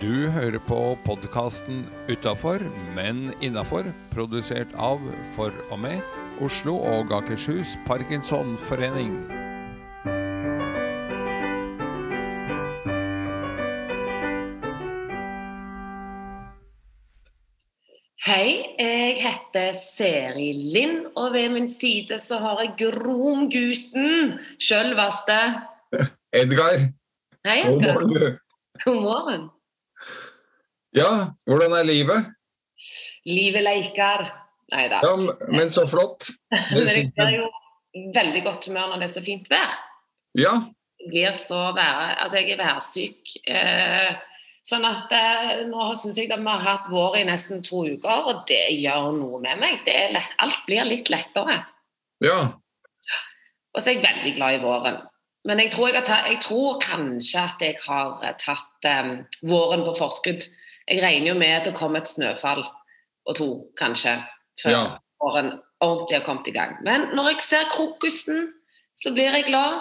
Du hører på podkasten 'Utafor, men innafor', produsert av, for og med, Oslo og Akershus Parkinsonforening. Hei, jeg heter Seri Lind, og ved min side så har jeg Gromgutten, sjølveste. Edgar, Hei, god morgen. God morgen. Ja, hvordan er livet? Livet leker. Nei da. Ja, men så flott. Men jeg blir jo veldig godt humør når det er så fint vær. Ja, Jeg blir så vær, altså jeg er værsyk. Eh, sånn at eh, nå syns jeg at vi har hatt vår i nesten to uker, og det gjør noe med meg. Det er lett, alt blir litt lettere. ja, Og så er jeg veldig glad i våren. Men jeg tror, jeg tatt, jeg tror kanskje at jeg har eh, tatt eh, våren på forskudd. Jeg regner jo med at det kommer et snøfall og to, kanskje, før Ja. våren ordentlig har kommet i gang. Men når jeg ser krokusen, så blir jeg glad.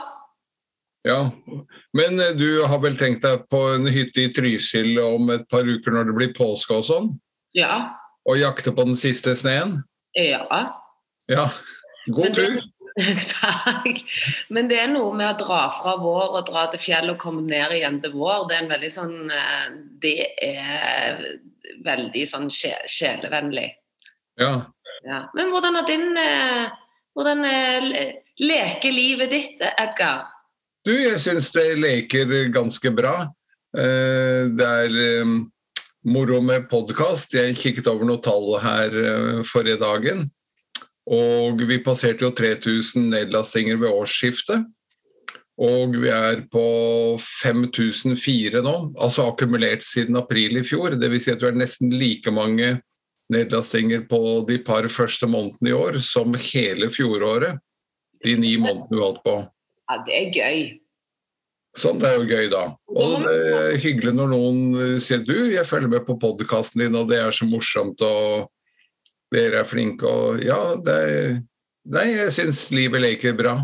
ja. Men eh, du har vel tenkt deg på en hytte i Trysil om et par uker når det blir påske og sånn? Ja. Og jakte på den siste sneen? Ja. Ja, god Men tur. Takk. Men det er noe med å dra fra vår og dra til fjell og komme ned igjen til vår. Det er en veldig sånn eh, Det er veldig sånn sje- sjelevennlig. Ja. Ja. Men hvordan er din eh, Hvordan leker livet ditt, Edgar? Du, jeg syns det leker ganske bra. Eh, Det er eh, moro med podkast. Jeg kikket over noen tall her eh, forrige dagen. Og vi passerte jo 3000 nedlastinger ved årsskiftet. Og vi er på 5004 nå, altså akkumulert siden april i fjor. Dvs. Si at vi har nesten like mange nedlastinger på de par første månedene i år som hele fjoråret. De ni månedene vi holdt på. Ja, det er gøy. Sånn, det er jo gøy, da. Og det er hyggelig når noen sier du, jeg følger med på podkasten din, og det er så morsomt, og dere er flinke, og ja, det Nei, jeg syns livet leker bra.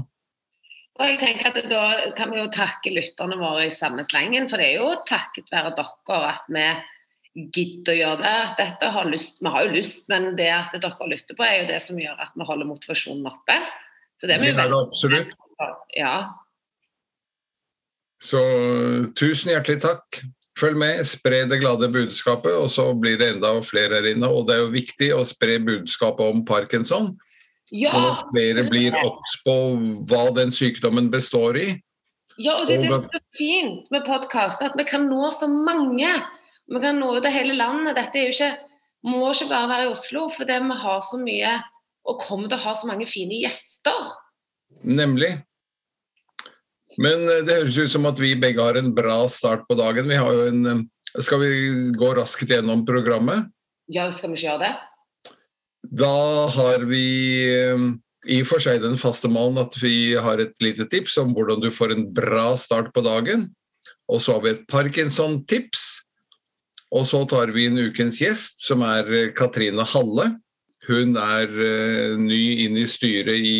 Og jeg tenker at Da kan vi jo takke lytterne våre i samme slengen, for det er jo takket være dere at vi gidder å gjøre det. At dette har lyst, Vi har jo lyst, men det at dere lytter på, er jo det som gjør at vi holder motivasjonen oppe. Så det Det er det absolutt. Ja. Så tusen hjertelig takk. Følg med, spre det glade budskapet, og så blir det enda flere her inne. Og det er jo viktig å spre budskapet om parkinson, Ja, sånn at flere blir obs på hva den sykdommen består i. ja, og det, det er så fint med podkast, at vi kan nå så mange. Vi kan nå ut av hele landet. Dette er jo ikke, må ikke bare være i Oslo, for det vi har så mye og kommer til å ha så mange fine gjester. Nemlig. Men eh, det høres ut som at vi begge har en bra start på dagen. Vi har jo en eh, Skal vi gå raskt gjennom programmet? Ja, skal vi ikke gjøre det? Da har vi eh, i og for seg den faste malen at vi har et lite tips om hvordan du får en bra start på dagen. Og så har vi et Parkinson-tips. Og så tar vi en ukens gjest, som er Katrine Halle. Hun er ny inn i styret i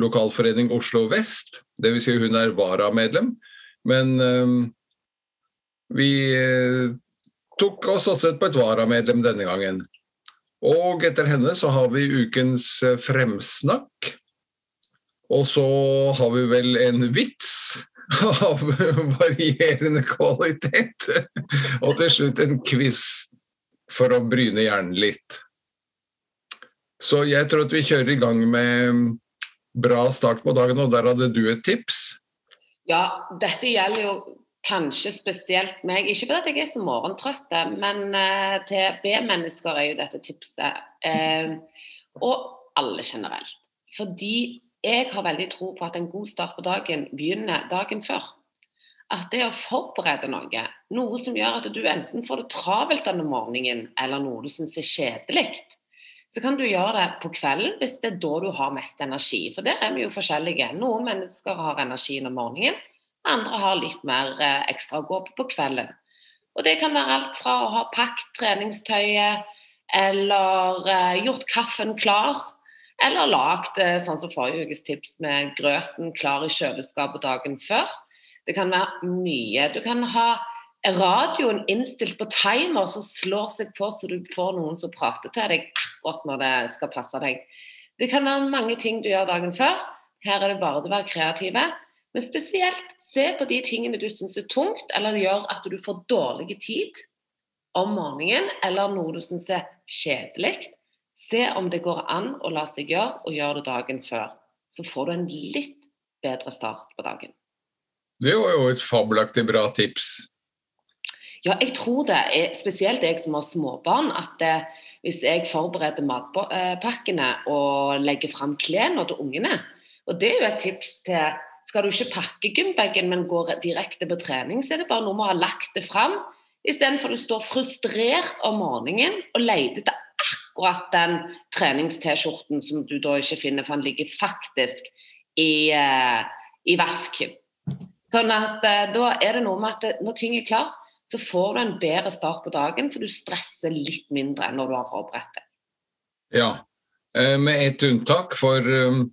lokalforening Oslo vest. Dvs. Si hun er varamedlem. Men eh, vi eh, tok og satset på et varamedlem denne gangen. Og etter henne så har vi ukens eh, fremsnakk. Og så har vi vel en vits av varierende kvalitet. Og til slutt en quiz for å bryne hjernen litt. Så jeg tror at vi kjører i gang med bra start på dagen, og der hadde du et tips. Ja, dette gjelder jo kanskje spesielt meg. Ikke fordi jeg er så morgentrøtt, men eh, til B-mennesker er jo dette tipset. Eh, og alle generelt. Fordi jeg har veldig tro på at en god start på dagen begynner dagen før. At det å forberede noe, noe som gjør at du enten får det travelt denne morgenen, eller noe du syns er kjedelig, så kan du gjøre det på kvelden hvis det er da du har mest energi. For der er vi jo forskjellige. Noen mennesker har energien om morgenen, andre har litt mer eh, ekstra å gå på på kvelden. Og det kan være alt fra å ha pakket treningstøyet, eller eh, gjort kaffen klar, eller lagd eh, sånn som forrige ukes tips med grøten klar i kjøleskapet dagen før. Det kan være mye. Du kan ha radioen innstilt på timer som slår seg på så du får noen som prater til deg akkurat når det skal passe deg. Det kan være mange ting du gjør dagen før. Her er det bare å være kreative. Men spesielt se på de tingene du syns er tungt, eller gjør at du får dårlig tid om morgenen, eller noe du syns er kjedelig. Se om det går an å la seg gjøre, og gjøre det dagen før. Så får du en litt bedre start på dagen. Det var jo et fabelaktig bra tips. Ja, jeg tror det. Er, spesielt jeg som har småbarn. at det, hvis jeg forbereder matpakkene og legger fram klærne til ungene Og det er jo et tips til Skal du ikke pakke gymbagen, men gå direkte på trening, så er det bare noe med å ha lagt det fram. Istedenfor du står frustrert om morgenen og leter etter akkurat den trenings-T-skjorten som du da ikke finner, for den ligger faktisk i, uh, i vasken. Sånn at uh, da er det noe med at når ting er klart, så får du en bedre start på dagen, for du stresser litt mindre enn når du har forberedt deg. Ja, uh, med ett unntak. For um,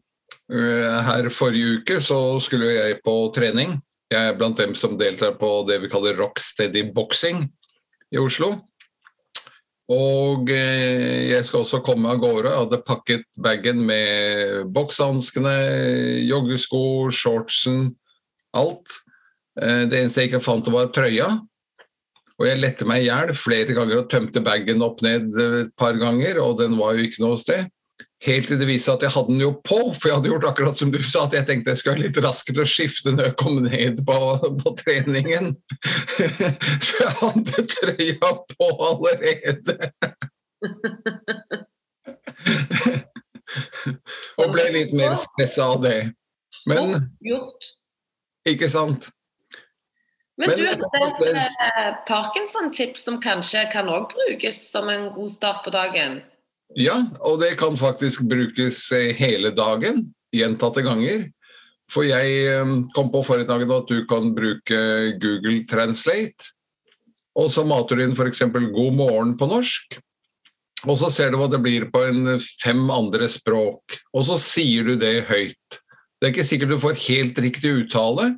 her forrige uke så skulle jeg på trening. Jeg er blant dem som deltar på det vi kaller Rock Steady Boxing i Oslo. Og eh, jeg skal også komme av gårde. Jeg hadde pakket bagen med bokshanskene, joggesko, shortsen, alt. Eh, det eneste jeg ikke fant, var trøya. Og jeg lette meg i hjel flere ganger og tømte bagen opp ned et par ganger, og den var jo ikke noe sted. Helt til det viste at jeg hadde den jo på, for jeg hadde gjort akkurat som du sa, at jeg tenkte jeg skulle være litt raskere å skifte når jeg kom ned på, på treningen. Så jeg hadde trøya på allerede. Og ble litt mer stressa av det. Men Ikke sant? Men, Men du har et eh, Parkinson-tips som kanskje kan òg brukes som en god start på dagen? Ja, og det kan faktisk brukes eh, hele dagen, gjentatte ganger. For jeg eh, kom på forrige dag at du kan bruke Google Translate. Og så mater du inn f.eks. 'God morgen' på norsk. Og så ser du hva det blir på en fem andre språk. Og så sier du det høyt. Det er ikke sikkert du får helt riktig uttale,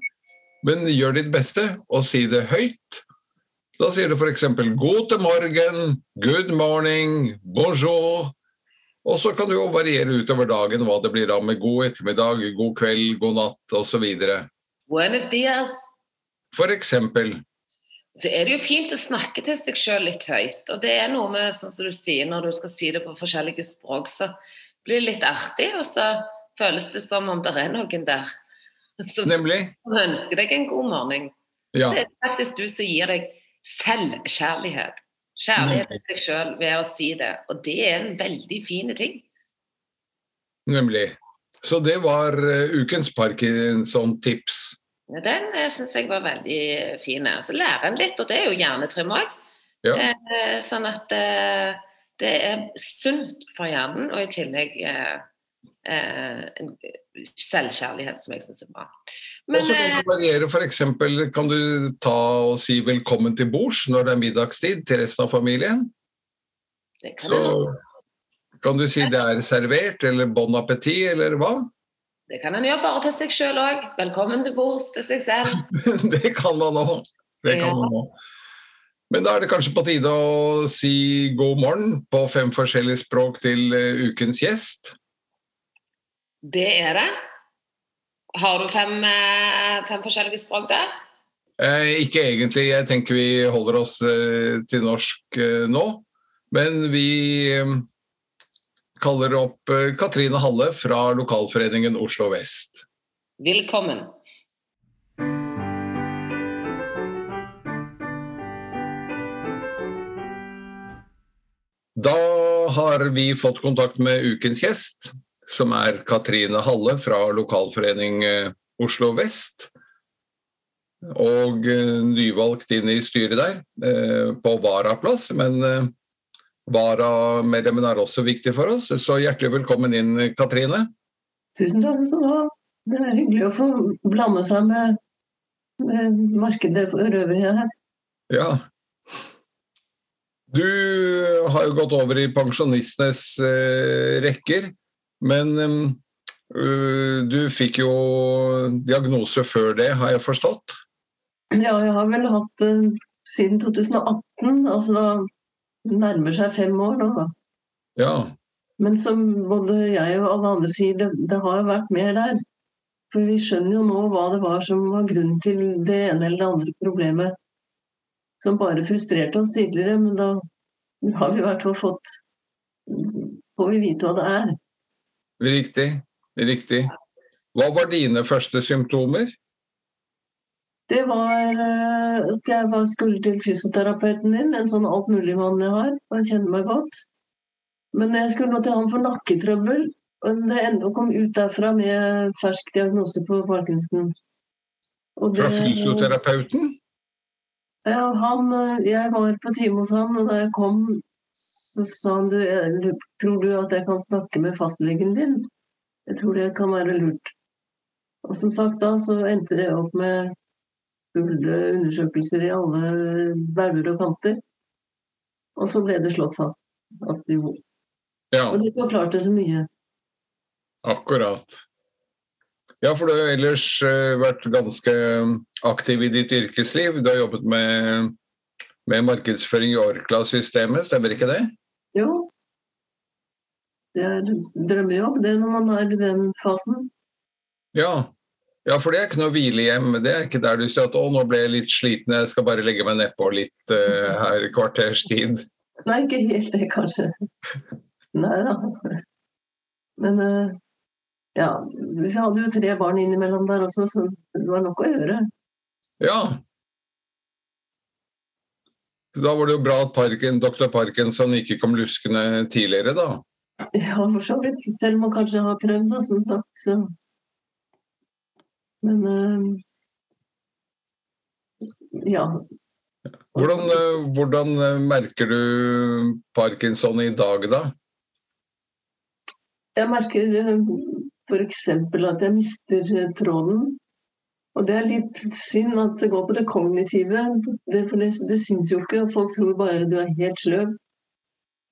men gjør ditt beste og si det høyt. Da sier du f.eks. 'god morgen', 'good morning', 'bonjour'. Og så kan du jo variere utover dagen hva det blir da med god ettermiddag, god kveld, god natt osv. Buenos dias. For eksempel. Så er det jo fint å snakke til seg sjøl litt høyt. Og det er noe med, sånn som du sier, når du skal si det på forskjellige språk, så blir det litt artig, og så føles det som om det er noen der som, Nemlig? som ønsker deg en god morgen. Ja. Så er det faktisk du som gir deg selvkjærlighet. Kjærlighet til deg sjøl ved å si det. Og det er en veldig fin ting. Nemlig. Så det var uh, ukens Parkinson-tips. Ja, den uh, eh, syns jeg var veldig fin. Så lærer en litt, og det er jo hjernetrim òg. Ja. Eh, sånn at eh, det er sunt for hjernen, og i tillegg selvkjærlighet, som jeg syns er bra. Men, og så kan du variere, f.eks. kan du ta og si 'velkommen til bords' når det er middagstid til resten av familien? Kan så kan du si det er servert, eller 'bon appétit', eller hva? Det kan en gjøre bare til seg sjøl òg. Velkommen til bords til seg selv. det kan man òg. Det kan ja. man òg. Men da er det kanskje på tide å si god morgen på fem forskjellige språk til uh, ukens gjest? Det er det. Har du fem, eh, fem forskjellige språk der? Eh, ikke egentlig. Jeg tenker vi holder oss eh, til norsk eh, nå. Men vi eh, kaller opp eh, Katrine Halle fra lokalforeningen Oslo Vest. Velkommen. Da har vi fått kontakt med ukens gjest som er Katrine Halle fra lokalforening eh, Oslo Vest. Og eh, nyvalgt inn i styret der, eh, på varaplass. Men varamedlemmene er også viktig for oss, så hjertelig velkommen inn, Katrine. Tusen takk skal du ha. Det er hyggelig å få blande seg med, med markedet for øvrig her. Ja. Du har jo gått over i pensjonistenes eh, rekker. Men øh, du fikk jo diagnose før det, har jeg forstått? Ja, jeg har vel hatt uh, siden 2018, altså da nærmer seg fem år nå. da. Ja. Men som både jeg og alle andre sier, det, det har vært mer der. For vi skjønner jo nå hva det var som var grunnen til det ene eller det andre problemet. Som bare frustrerte oss tidligere, men da har vi i hvert fall fått Får vi vite hva det er. Riktig. Riktig. Hva var dine første symptomer? Det var eh, at jeg var skulle til fysioterapeuten min, en sånn altmuligmann jeg har, og han kjenner meg godt. Men jeg skulle nå til han for nakketrøbbel, og det enda kom ut derfra med fersk diagnose på Parkinson. Og Fra fysioterapeuten? Ja, han, eh, jeg var på time hos han, og da jeg kom, så sa han du, tror du at jeg kan snakke med fastlegen din? Jeg tror det kan være lurt. Og som sagt da, så endte det opp med fulle undersøkelser i alle bauger og kanter. Og så ble det slått fast at jo Ja, Og det forklarte så mye. akkurat. Ja, for du har ellers eh, vært ganske aktiv i ditt yrkesliv. Du har jobbet med, med markedsføring i Orkla-systemet, stemmer ikke det? Jo. Det er drømmejobb, det, når man er i den fasen. Ja. ja, for det er ikke noe hvilehjem. Det er ikke der du sier at 'å, nå ble jeg litt sliten, jeg skal bare legge meg nedpå litt uh, her i kvarters tid'. Nei, ikke helt det, kanskje. Nei da. Men uh, ja, vi hadde jo tre barn innimellom der også, så det var nok å gjøre. Ja. Da var det jo bra at Parken, dr. Parkinson ikke kom luskende tidligere, da. Ja, for så vidt. Selv om man kanskje har prøvd, da, som sagt. Så. Men øh, ja. Hvordan, eh, hvordan eh, merker du parkinson i dag, da? Jeg merker f.eks. at jeg mister tråden. Og det er litt synd at det går på det kognitive. Det, for det, det syns jo ikke, og folk tror bare du er helt sløv.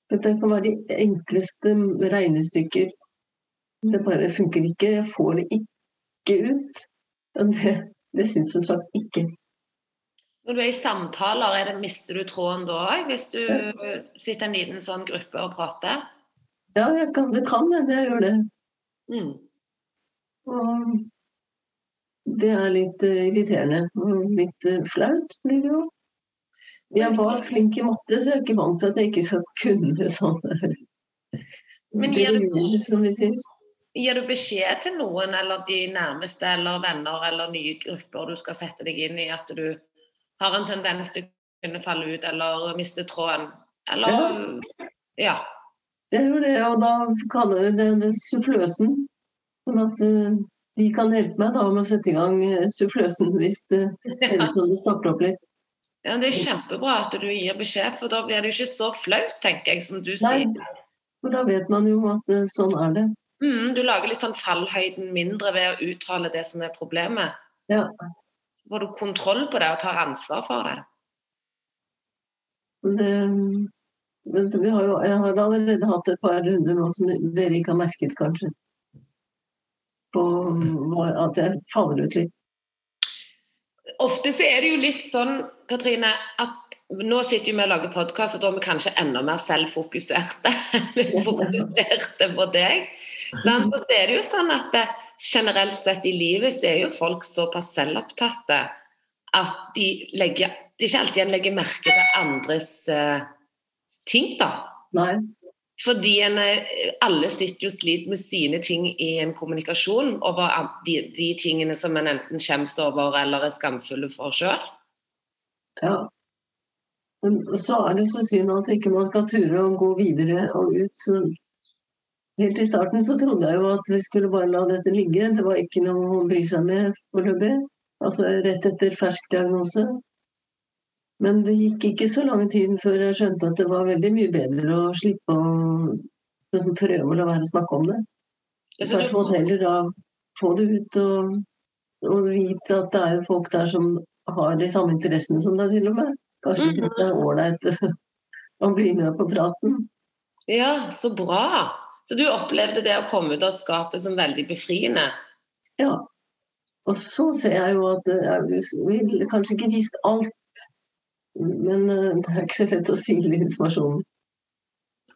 Dette kan være de enkleste regnestykker. Det bare funker ikke. Jeg får det ikke ut. Og det, det syns som sagt ikke. Når du er i samtaler, er det, mister du tråden da òg? Hvis du sitter i en liten sånn gruppe og prater? Ja, kan, det kan hende jeg gjør det. Mm. Og det er litt eh, irriterende. Litt eh, flaut blir det jo. Jeg var flink i matte, så jeg er ikke vant til at jeg ikke skal kunne sånne Men gir du-. Gir beskjed til noen, eller de nærmeste, eller venner, eller nye grupper du skal sette deg inn i, at du har en tendens til å kunne falle ut eller miste tråden? Eller Ja. Jeg gjør det, og da kaller vi det, det suffløsen. Sånn at eh, de kan hjelpe meg da med å sette i gang eh, suffløsen hvis det ser ut som det stopper opp litt. ja. Det er kjempebra at du gir beskjed, for da blir det jo ikke så flaut, tenker jeg, som du Nei, sier. for da vet man jo at eh, sånn er det. Mm, du lager litt sånn fallhøyden mindre ved å uttale det som er problemet. Ja. Får du kontroll på det og tar ansvar for det? det men vi har jo, jeg har allerede hatt et par runder nå som dere ikke har merket, kanskje. På at jeg faller ut litt. Ofte så er det jo litt sånn, Katrine, at nå sitter vi og lager podkast, og da er vi kanskje enda mer selvfokuserte. Vi fokuserte på deg. Og så er det jo sånn at det, generelt sett i livet så er jo folk såpass selvopptatte at de legger de ikke alltid legger merke til andres uh, ting, da. Nei. Fordi en, er- alle sitter jo sliter med sine ting i en kommunikasjon over de, de tingene som en enten skjemmes over eller er skamfulle for sjøl. Ja. Så er det så synd at ikke man skal ture å gå videre og ut. Så helt i starten så trodde jeg jo at vi skulle bare la dette ligge. Det var ikke noe å bry seg med foreløpig. Altså rett etter fersk diagnose. Men det gikk ikke så lang tid før jeg skjønte at det var veldig mye bedre å slippe å liksom prøve å la være å snakke om det. Så jeg måtte heller da få det ut og, og vite at det er folk der som har de samme interessene som deg, til og med. Kanskje Mhm. synes det er ålreit å bli med på praten. ja, så bra. Så du opplevde det å komme ut av skapet som veldig befriende? Ja. Og så ser jeg jo at jeg ville kanskje ikke visst alt Men eh, det er ikke så lett å sile informasjonen.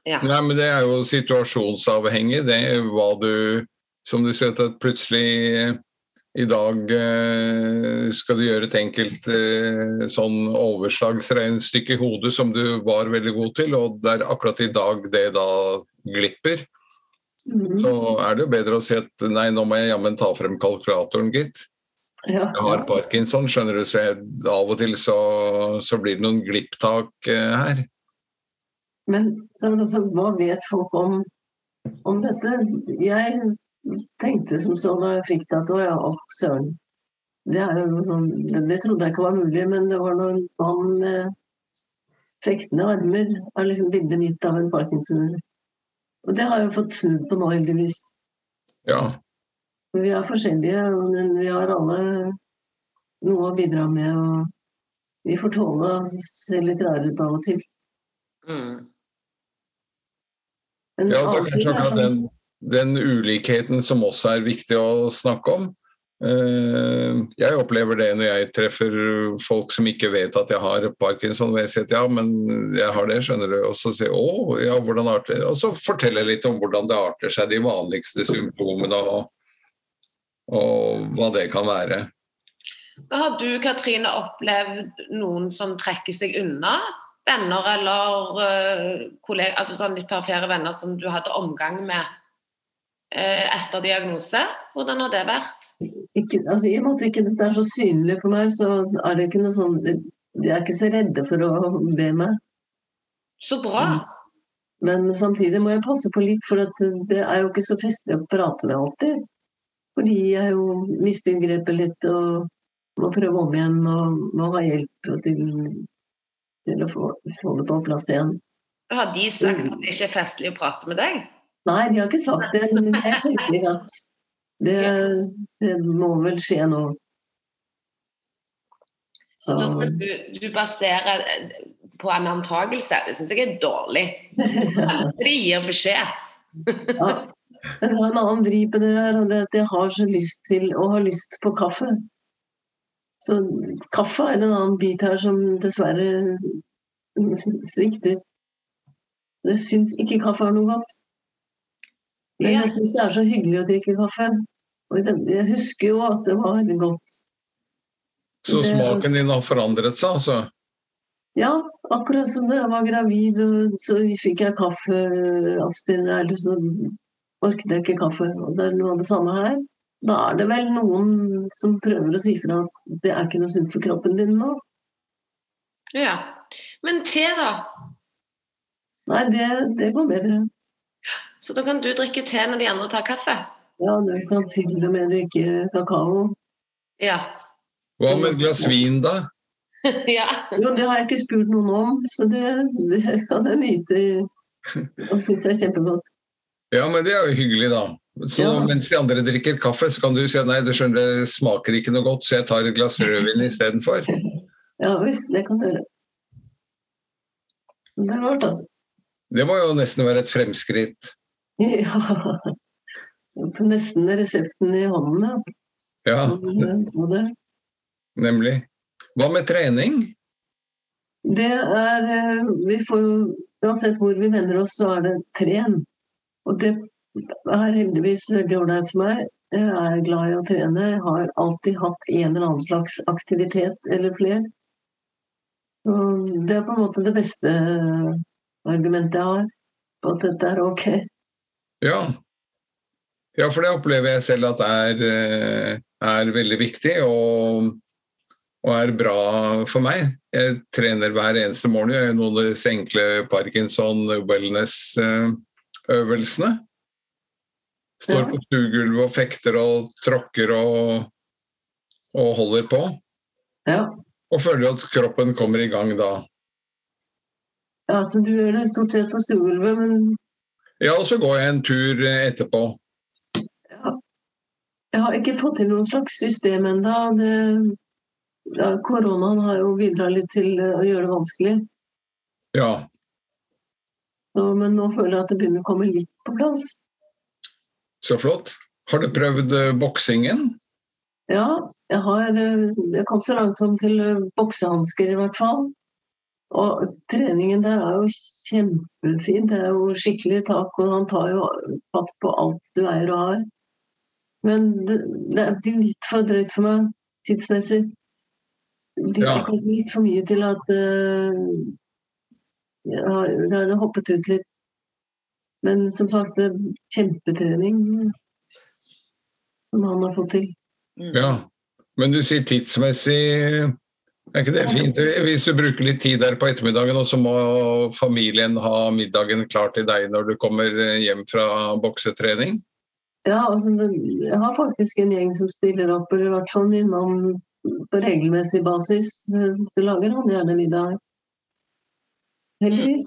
Ja. Nei, men det er jo situasjonsavhengig, det er hva du Som du sier, at plutselig i dag eh, skal du gjøre et enkelt eh, sånn overslagsregnestykke i hodet som du var veldig god til, og det er akkurat i dag det da glipper. Mm. Så er det jo bedre å si at nei, nå må jeg jammen ta frem kalkulatoren, gitt. Ja, Jeg har parkinson, skjønner du, så jeg, av og til så, så blir det noen glipptak eh, her. Men så så, hva vet folk om, om dette? Jeg tenkte som så da jeg fikk det at å ja, å, søren. Det, sånn, det, det trodde jeg ikke var mulig, men det var noen mann med fektende armer er liksom bildet mitt av en parkinsoner. Og det har jeg jo fått snudd på nå, heldigvis. Ja, Vi er forskjellige, men vi har alle noe å bidra med. og Vi får tåle å se litt rare ut av og til. Mm. Men ja det er kanskje akkurat sånn- den, den ulikheten som også er viktig å snakke om. Eh, Jeg opplever det når jeg treffer folk som ikke vet at jeg har parkinson. Og jeg sier at ja, men jeg har det, skjønner du. Og så sier jeg å, ja, hvordan arter Og så forteller jeg litt om hvordan det arter seg, de vanligste symptomene og, og hva det kan være. Har du Katrine opplevd noen som trekker seg unna? Venner eller kolleger, kollegaer, altså sånn litt perifere venner som du hadde omgang med eh, etter diagnose? Hvordan har det vært? ikke, altså, I og med at ikke dette er så synlig for meg, så er det ikke noe sånn De er ikke så redde for å be meg. Så bra. Men samtidig må jeg passe på litt, for det er jo ikke så festlig å prate med alltid. Fordi jeg jo mister grepet litt og må prøve om igjen og må ha hjelp til, til å få, få det på plass igjen. Har de sagt at det ikke er festlig å prate med deg? Nei, de har ikke sagt det, men jeg tenker at det, det må vel skje nå. Så, du, du baserer eh, på en antakelse. Det syns jeg er dårlig. De gir beskjed. ja. Men det er en annen vri på det her, og det er at jeg har så lyst til å ha lyst på kaffe. Så kaffe er en annen bit her som dessverre svikter. Jeg syns ikke kaffe er noe godt. Men jeg syns det er så hyggelig å drikke kaffe. Og jeg- husker jo at det var godt. Så smaken din har forandret seg, altså? Ja, akkurat som da jeg var gravid, så fikk jeg kaffeabstinens, så jeg ikke kaffe. Og det er noe av det samme her. Da er det vel noen som prøver å si fra at det er ikke noe sunt for kroppen din nå. Ja. Men te, da? Nei, det, det går bedre. Så da kan du drikke te når de andre tar kaffe? Ja, du kan til og med drikke kakao. Ja. Hva med et glass vin, da? ja. Jo, det har jeg ikke spurt noen om, så det, det kan jeg nyte og synes er kjempegodt. Ja, men det er jo hyggelig, da. Så Ja. mens de andre drikker kaffe, så kan du si nei, du skjønner, det smaker ikke noe godt, så jeg tar et glass rødvin istedenfor. Ja visst, det kan du gjøre. Det er rart, altså. Det må jo nesten være et fremskritt. Ja. Nesten resepten i hånden, ja. Ja, det, nemlig. Hva med trening? det er eh, Vi får jo Uansett hvor vi vender oss, så er det tren. Og det er heldigvis veldig ålreit for meg. Jeg er glad i å trene. Jeg har alltid hatt en eller annen slags aktivitet eller flere. Det er på en måte det beste argumentet jeg har på at dette er ok. Ja. ja, for det opplever jeg selv at er, eh, er veldig viktig og, og er bra for meg. Jeg trener hver eneste morgen. Jeg gjør noen av disse enkle Parkinson wellness-øvelsene. Står på stuegulvet og fekter og tråkker og, og holder på. Ja. Og føler at kroppen kommer i gang da. ja, så du gjør det stort sett på stuegulvet, men Ja, og så går jeg en tur etterpå. Ja. Jeg har ikke fått til noen slags system ennå. Ja, koronaen har jo bidratt litt til å gjøre det vanskelig. Ja. Så, men nå føler jeg at det begynner å komme litt på plass. Så flott. Har du prøvd eh, boksingen? Ja, jeg har eh, Jeg kom så langt som til eh, boksehansker, i hvert fall. Og treningen der er jo kjempefin. Det er jo skikkelig tak, og han tar jo fatt på alt du eier og har. Men det, det blir litt for drøyt for meg tidsmessig. Det blir Ja. litt for mye til at uh, jeg har hoppet ut litt. Men som sagt, kjempetrening som han har fått til. Mm. Ja, men du sier tidsmessig Er ikke det fint? Hvis du bruker litt tid der på ettermiddagen, og så må familien ha middagen klar til deg når du kommer hjem fra boksetrening? Ja, altså, jeg har faktisk en gjeng som stiller opp, eller i hvert fall innom på regelmessig basis. Så lager han gjerne middag. Heldigvis.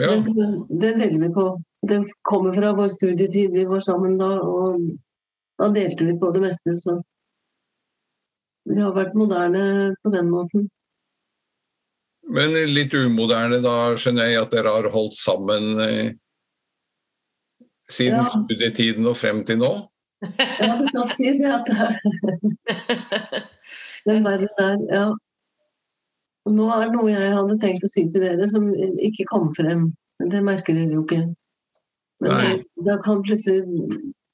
Ja, Det, det deler vi på. Det kommer fra vår studietid, vi var sammen da, og da delte vi på det meste. Så vi har vært moderne på den måten. men litt umoderne, da skjønner jeg at dere har holdt sammen eh, siden Ja. studietiden og frem til nå? Ja, du kan si det at det er den verden der, ja. Nå er det noe jeg hadde tenkt å si til dere som ikke kom frem. Det merker dere jo ikke. Men Nei. da kan plutselig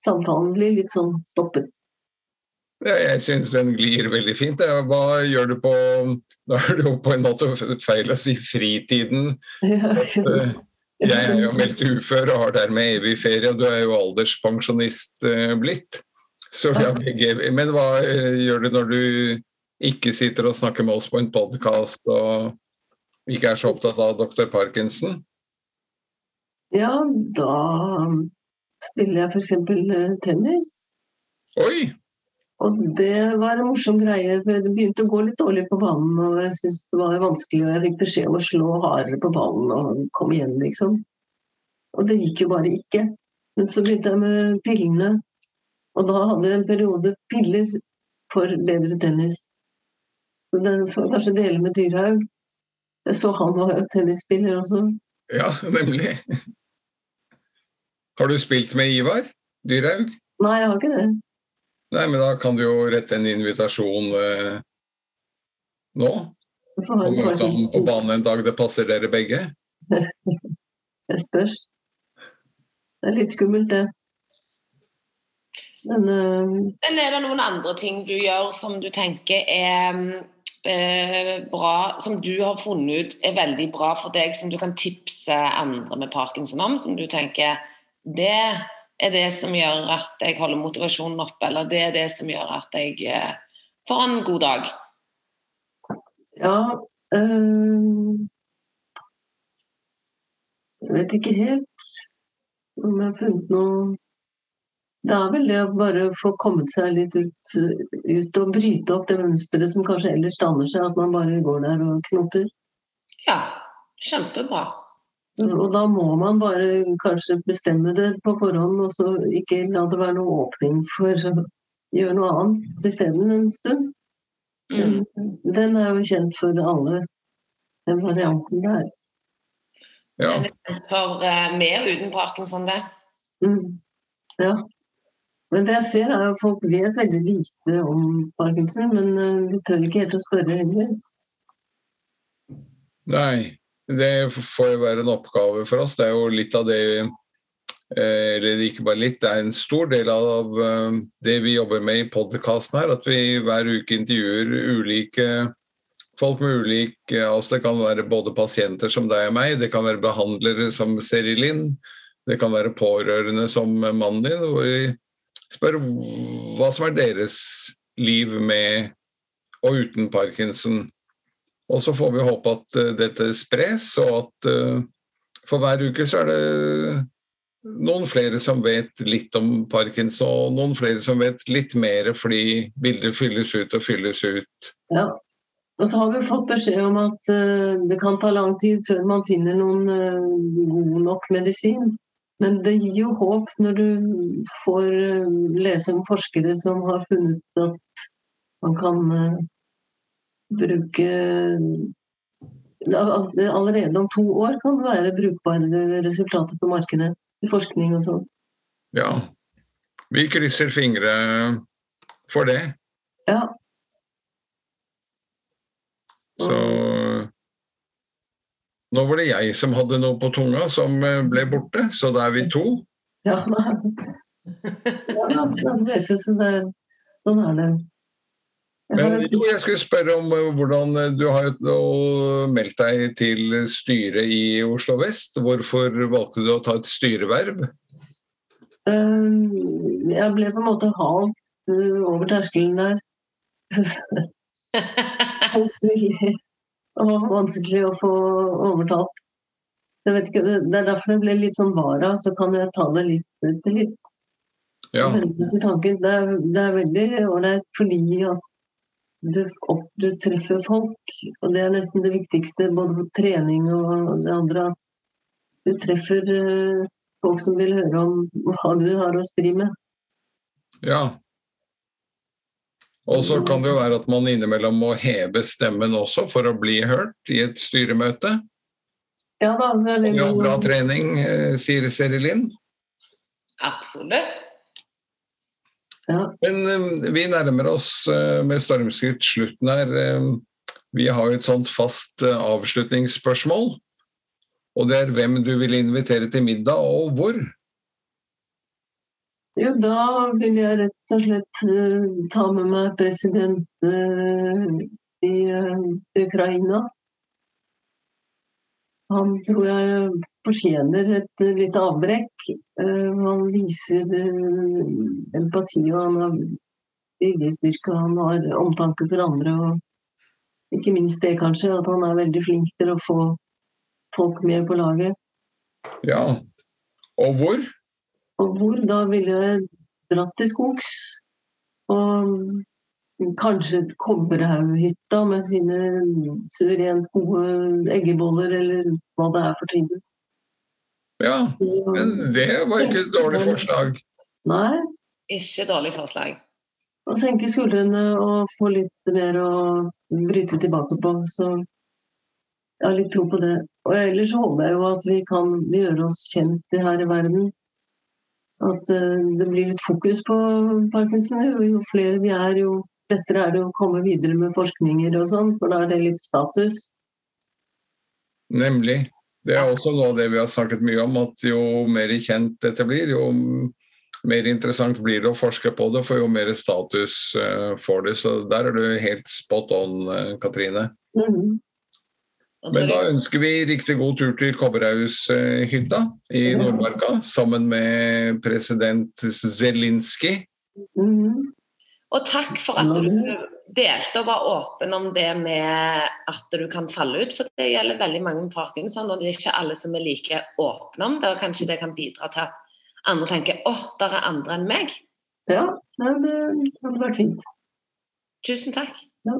samtalen bli litt sånn stoppet. Ja, jeg syns den glir veldig fint. Hva gjør du på Da er det jo på en måte feil å si fritiden. Ja, Eh, Jeg er jo meldt ufør og har dermed evig ferie, og du er jo alderspensjonist eh, blitt. Så vi har begge Men hva eh, gjør du når du ikke sitter og snakker med oss på en podkast og ikke er så opptatt av dr. Parkinson? ja, da spiller jeg f.eks. tennis. Oi! Og det var en morsom greie, for det begynte å gå litt dårlig på banen. Og jeg syntes det var vanskelig, og jeg fikk beskjed om å slå hardere på ballen og komme igjen, liksom. Og det gikk jo bare ikke. Men så begynte jeg med pillene, og da hadde jeg en periode piller for bedre tennis. Så den får kanskje dele med Dyrhaug. Så han var jo tennisspiller også. Ja, nemlig. Har du spilt med Ivar Dyrhaug? Nei, jeg har ikke det. Nei, men da kan du jo rette en invitasjon eh, nå. Og møte ham på banen en dag det passer dere begge. Det spørs. Det er litt skummelt, det. Men uh... Men er det noen andre ting du gjør som du tenker er eh, bra, som du har funnet ut er veldig bra for deg, som du kan tipse andre med parkinson om? Som du tenker det er det som gjør at jeg holder motivasjonen oppe, eller det er det som gjør at jeg eh, får en god dag? Ja øh, Jeg vet ikke helt om jeg har funnet noe Det er vel det å bare få kommet seg litt ut, ut og bryte opp det mønsteret som kanskje ellers danner seg, at man bare går der og knoter. Ja, kjempebra. Og da må man bare kanskje bestemme det på forhånd, og så ikke la det være noe åpning for å gjøre noe annet isteden en stund. Mm. Den er jo kjent for alle, den varianten der. Ja. For mer med og uten parkinson, det. Mm. Ja. Men det jeg ser er at folk vet veldig lite om parkinson, men eh, de tør ikke helt å spørre heller. Nei, det får være en oppgave for oss. Det er jo litt av det eh, Eller ikke bare litt, det er en stor del av eh, det vi jobber med i podkasten her. At vi hver uke intervjuer ulike folk med ulik altså Det kan være både pasienter som deg og meg, det kan være behandlere som Seri Linn, det kan være pårørende som mannen din. hvor vi spør hva som er deres liv med og uten parkinson. Og så får vi håpe at eh, dette spres, og at eh, for hver uke så er det noen flere som vet litt om parkinson, og noen flere som vet litt mer fordi bilder fylles ut og fylles ut. Ja. Og så har vi fått beskjed om at eh, det kan ta lang tid før man finner noen god nok medisin. Men det gir jo håp når du får eh, lese om forskere som har funnet at man kan eh, bruke Allerede om to år kan det være brukbare resultater på markedet i forskning og sånn. Ja. Vi krysser fingre for det. Ja. Så Nå var det jeg som hadde noe på tunga som eh, ble borte, så da er vi to. Ja, ja vet du, så det, sånn er det. Men jo, jeg skulle spørre om eh, hvordan eh, Du har meldt deg til styret i Oslo vest. Hvorfor valgte du å ta et styreverv? Jeg ble på en måte halt eh, over terskelen der. Motvillig. Og vanskelig å få overtalt. Jeg vet ikke, det det er derfor det ble litt sånn vara, så kan jeg ta det litt til litt Ja. Det er, det er veldig ålreit fordi at du, opp, du treffer folk, og det er nesten det viktigste både for trening og det andre. At du treffer eh, folk som vil høre om hva du har å stri med. ja. Og så kan det jo være at man innimellom må heve stemmen også for å bli hørt i et styremøte. Ja da, så er det jo- bra trening, eh, sier Seri Linn. Absolutt. Ja. Men eh, vi nærmer oss eh, med stormskritt slutten her. Vi har jo et sånt fast avslutningsspørsmål. Og det er hvem du vil invitere til middag, og hvor. Jo, da vil jeg rett og slett eh, ta med meg president eh, i eh, Ukraina. Han tror jeg fortjener et lite avbrekk. Han viser empati, og han har viljestyrke, han har omtanke for andre. Og ikke minst det, kanskje, at han er veldig flink til å få folk med på laget. Ja. Og hvor? Og hvor da ville jeg dratt til skogs. Og kanskje Kobberhaughytta med sine suverent gode eggeboller, eller hva det er for tiden. Ja, men det var ikke et dårlig forslag. Nei. Ikke dårlig forslag. Å senke skuldrene og få litt mer å bryte tilbake på. Så jeg har litt tro på det. Og ellers håper jeg jo at vi kan gjøre oss kjent her i verden. At eh, det blir litt fokus på parkinson. Jo, flere vi er, jo lettere er det å komme videre med forskninger og sånn, for da er det litt status. Nemlig. Det er også noe av det vi har snakket mye om, at jo mer kjent dette blir, jo mer interessant blir det å forske på det, for jo mer status eh, får det. Så der er du helt spot on, eh, Katrine. Mm Og Men da ønsker vi riktig god tur til Kobberhaushytta i Nordmarka, sammen med president Zelinskyj. Mhm. Og takk for at du delte og var åpen om det med at du kan falle ut. For det gjelder veldig mange med parkinson, og det er ikke alle som er like åpne om det. Og kanskje det kan bidra til at andre tenker åh, der er andre enn meg. Ja, det hadde vært fint. Tusen takk. Ja,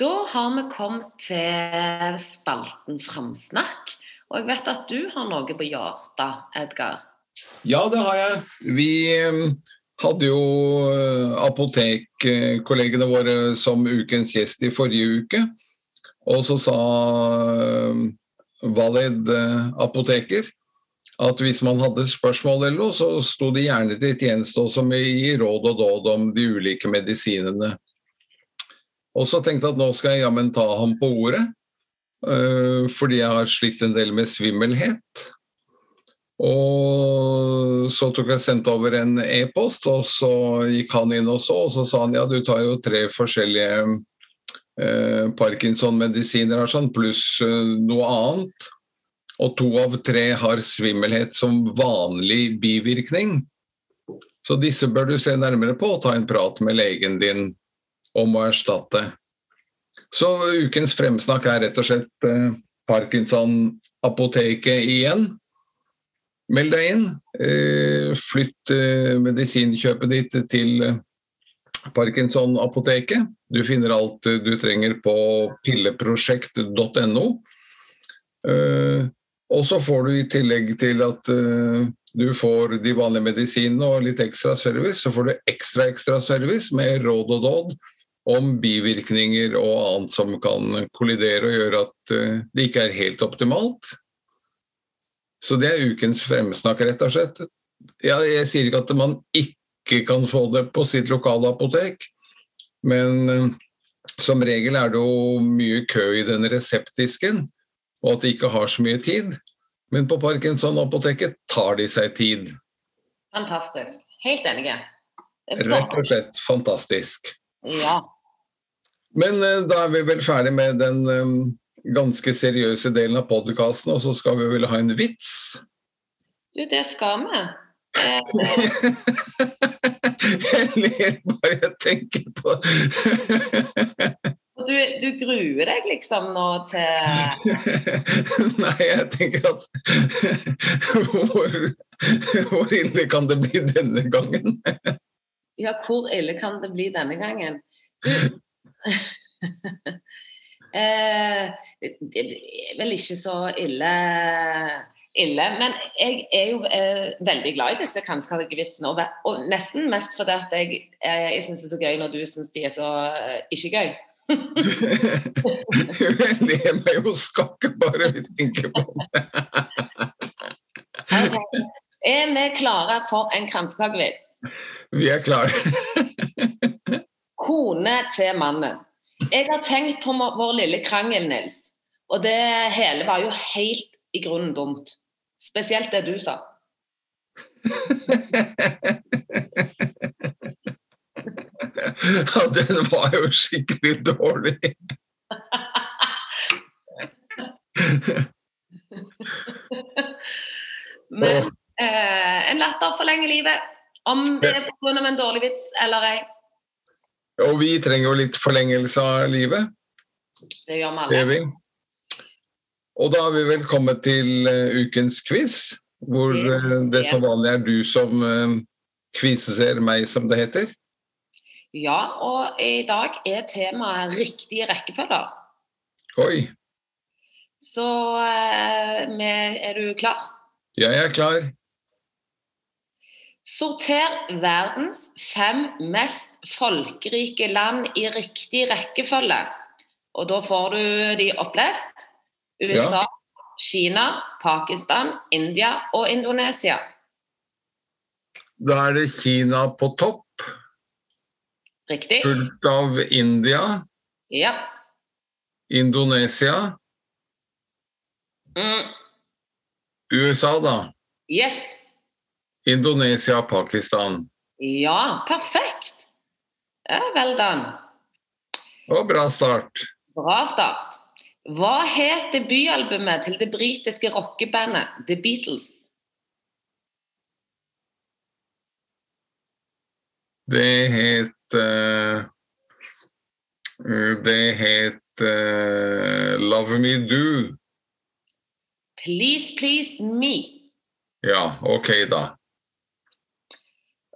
Da har vi kommet til spalten Framsnakk. Og jeg vet at du har noe på hjertet, Edgar. Ja, det har jeg. Vi eh, hadde jo eh, apotekkollegene våre som ukens gjest i forrige uke. Og så sa Valid eh, apoteker at hvis man hadde spørsmål eller noe, så sto de gjerne til tjeneste også med gi råd og dåd om de ulike medisinene. Og så tenkte jeg at nå skal jeg jammen ta ham på ordet, eh, fordi jeg har slitt en del med svimmelhet. Og så tok jeg sendt over en e-post, og så gikk han inn og så, og så sa han ja, du tar jo tre forskjellige eh, Parkinson-medisiner sånn, pluss eh, noe annet. Og to av tre har svimmelhet som vanlig bivirkning. Så disse bør du se nærmere på og ta en prat med legen din om å erstatte. Så ukens fremsnakk er rett og slett eh, Parkinson-apoteket igjen. Meld deg inn. Eh, flytt eh, medisinkjøpet ditt til eh, Parkinson-apoteket. Du finner alt eh, du trenger på pilleprosjekt.no. Eh, og så får du i tillegg til at du får de vanlige medisinene og litt ekstra service, så får du ekstra ekstra service med råd og dåd om bivirkninger og annet som kan kollidere og gjøre at eh, det ikke er helt optimalt. Så det er ukens fremsnakk, rett og slett. Ja, jeg sier ikke at man ikke kan få det på sitt lokale apotek. Men eh, som regel er det jo mye kø i den reseptdisken, og at de ikke har så mye tid. Men på Parkinson-apoteket tar de seg tid. Fantastisk. Helt enig. Rett og slett fantastisk. Ja. Men eh, da er vi vel ferdig med den eh, ganske seriøse delen av podkasten, og så skal vi vel ha en vits? Du, det skal vi. Jeg ler bare jeg tenker på du, du gruer deg liksom nå til Nei, jeg tenker at hvor, hvor ille kan det bli denne gangen? Ja, hvor ille kan det bli denne gangen? Eh, Det er vel ikke så ille, ille men jeg er jo eh, veldig glad i disse kanskje-vitsene. Og, og nesten mest fordi at jeg, eh, jeg syns det er så gøy når du syns de er så eh, ikke gøy. Jeg ler meg jo skakke bare vi tenker på det. Ok. Er vi klare for en kransekakevits? Vi er klare. Kone til mannen. Jeg har tenkt på vår lille krangel, Nils. Og det hele var jo helt i grunnen dumt. Spesielt det du sa. Ja, den var jo skikkelig dårlig. Men en latter forlenger livet. Om det er pga. en dårlig vits eller ei. Og vi trenger jo litt forlengelse av livet. Det gjør vi alle. vi. Og da har vi vel kommet til eh, ukens quiz, hvor Det- eh, som vanlig er du som quizer meg, som det heter. Ja, og i dag er temaet riktige rekkefølger. Oi, Så eh, er du klar? jeg er klar. Sorter verdens fem mest folkerike land i riktig rekkefølge. Og da får du de opplest. USA, Kina, Pakistan, India og Indonesia. Da er det Kina på topp, Riktig? fulgt av India, Ja. Indonesia, Mm. USA da. Yes. Indonesia, Pakistan. Ja, perfekt. Ja, vel dan. Og bra start. Bra start. Hva het debutalbumet til det britiske rockebandet The Beatles? Det het uh, Det het uh, Love Me Do. Please Please Me. Ja, ok, da.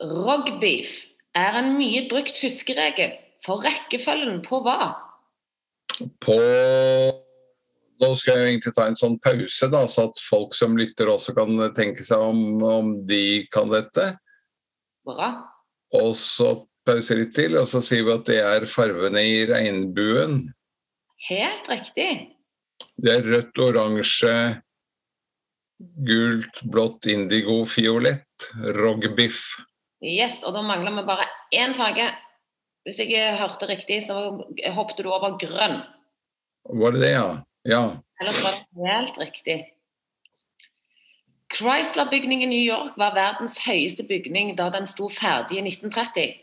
Rogbeef er en mye brukt huskeregel for rekkefølgen på hva? På Nå skal jeg egentlig ta en sånn pause, da, så at folk som lytter også kan tenke seg om, om de kan dette. Bra. Og så pause litt til, og så sier vi at det er farvene i regnbuen. Helt riktig. Det er rødt, oransje, gult, blått, indigo, fiolett. Rogbiff. Yes, og da mangler vi bare én farge. Hvis jeg hørte riktig, så hoppet du over grønn. Var det det, ja? Ja. Ellers var det helt riktig. Chrysler-bygningen i New York var verdens høyeste bygning da den sto ferdig i 1930.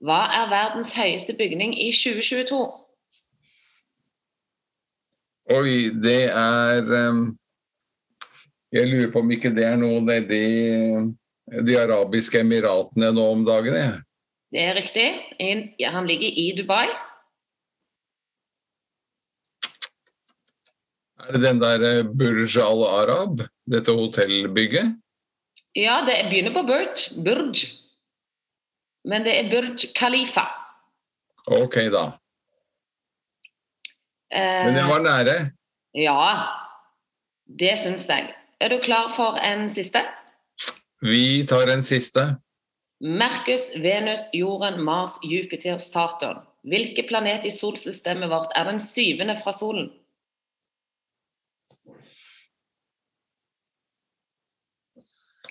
Hva er verdens høyeste bygning i 2022? Oi, det er em, Jeg lurer på om ikke det er noe nedi De arabiske emiratene nå om dagen, Ja. Det er riktig. Han ligger i Dubai. Er det den der eh, Burj al Arab? Dette hotellbygget? Ja, det begynner på Burj. Burj. Men det er Burj Khalifa. Ok, da. Eh, Men jeg var nære. Ja, det syns jeg. Er du klar for en siste? Vi tar en siste. Merkus, Venus, Jorden, Mars, Jupiter, Saturn. Hvilken planet i solsystemet vårt er den syvende fra solen?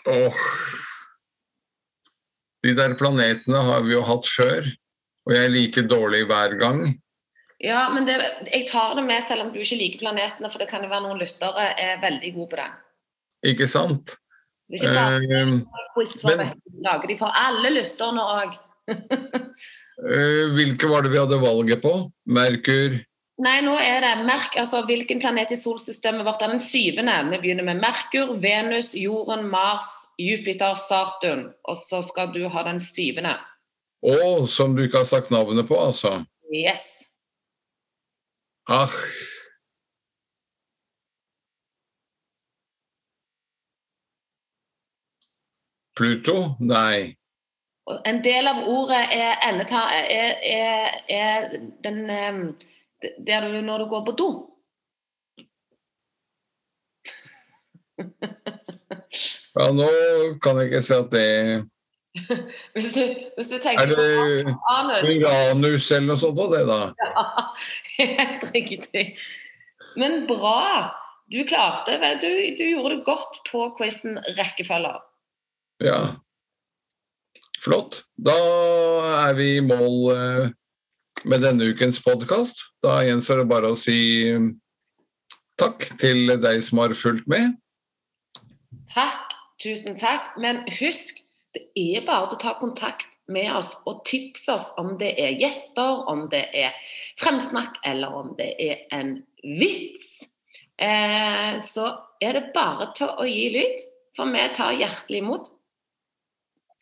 Åh. De der planetene har vi jo hatt før, og jeg er like dårlig hver gang. Ja, men det, jeg tar det med selv om du ikke liker planetene, for det kan jo være noen lyttere er veldig gode på det. Ikke sant? Det er ikke bare Eh, quiz for lager de for alle lytterne òg. eh, hvilke var det vi hadde valget på? Merkur, Nei, nå er det Merk, altså hvilken planet i solsystemet vårt er den syvende? Vi begynner med Merkur, Venus, Jorden, Mars, Jupiter, Saturn. Og så skal du ha den syvende. Å, som du ikke har sagt navnet på, altså. Yes. Ah. Pluto? Nei. En del av ordet er endeta... Er, er, er den Der du når du går på do. Ja, nå kan jeg ikke se at det Hvis du, hvis du Er tenker det på anus. Uranus eller noe sånt, det da? Ja, helt riktig. Men bra. Du klarte det. Du, du gjorde det godt på quizen rekkefølger. Ja. Flott. Da er vi i mål eh, med denne ukens podkast. Da gjenstår det bare å si mm, takk til deg som har fulgt med. Takk, tusen takk. Men husk, det er bare å ta kontakt med oss og tipse oss om det er gjester, om det er fremsnakk eller om det er en vits. Eh, så er det bare til å gi lyd, for vi tar hjertelig imot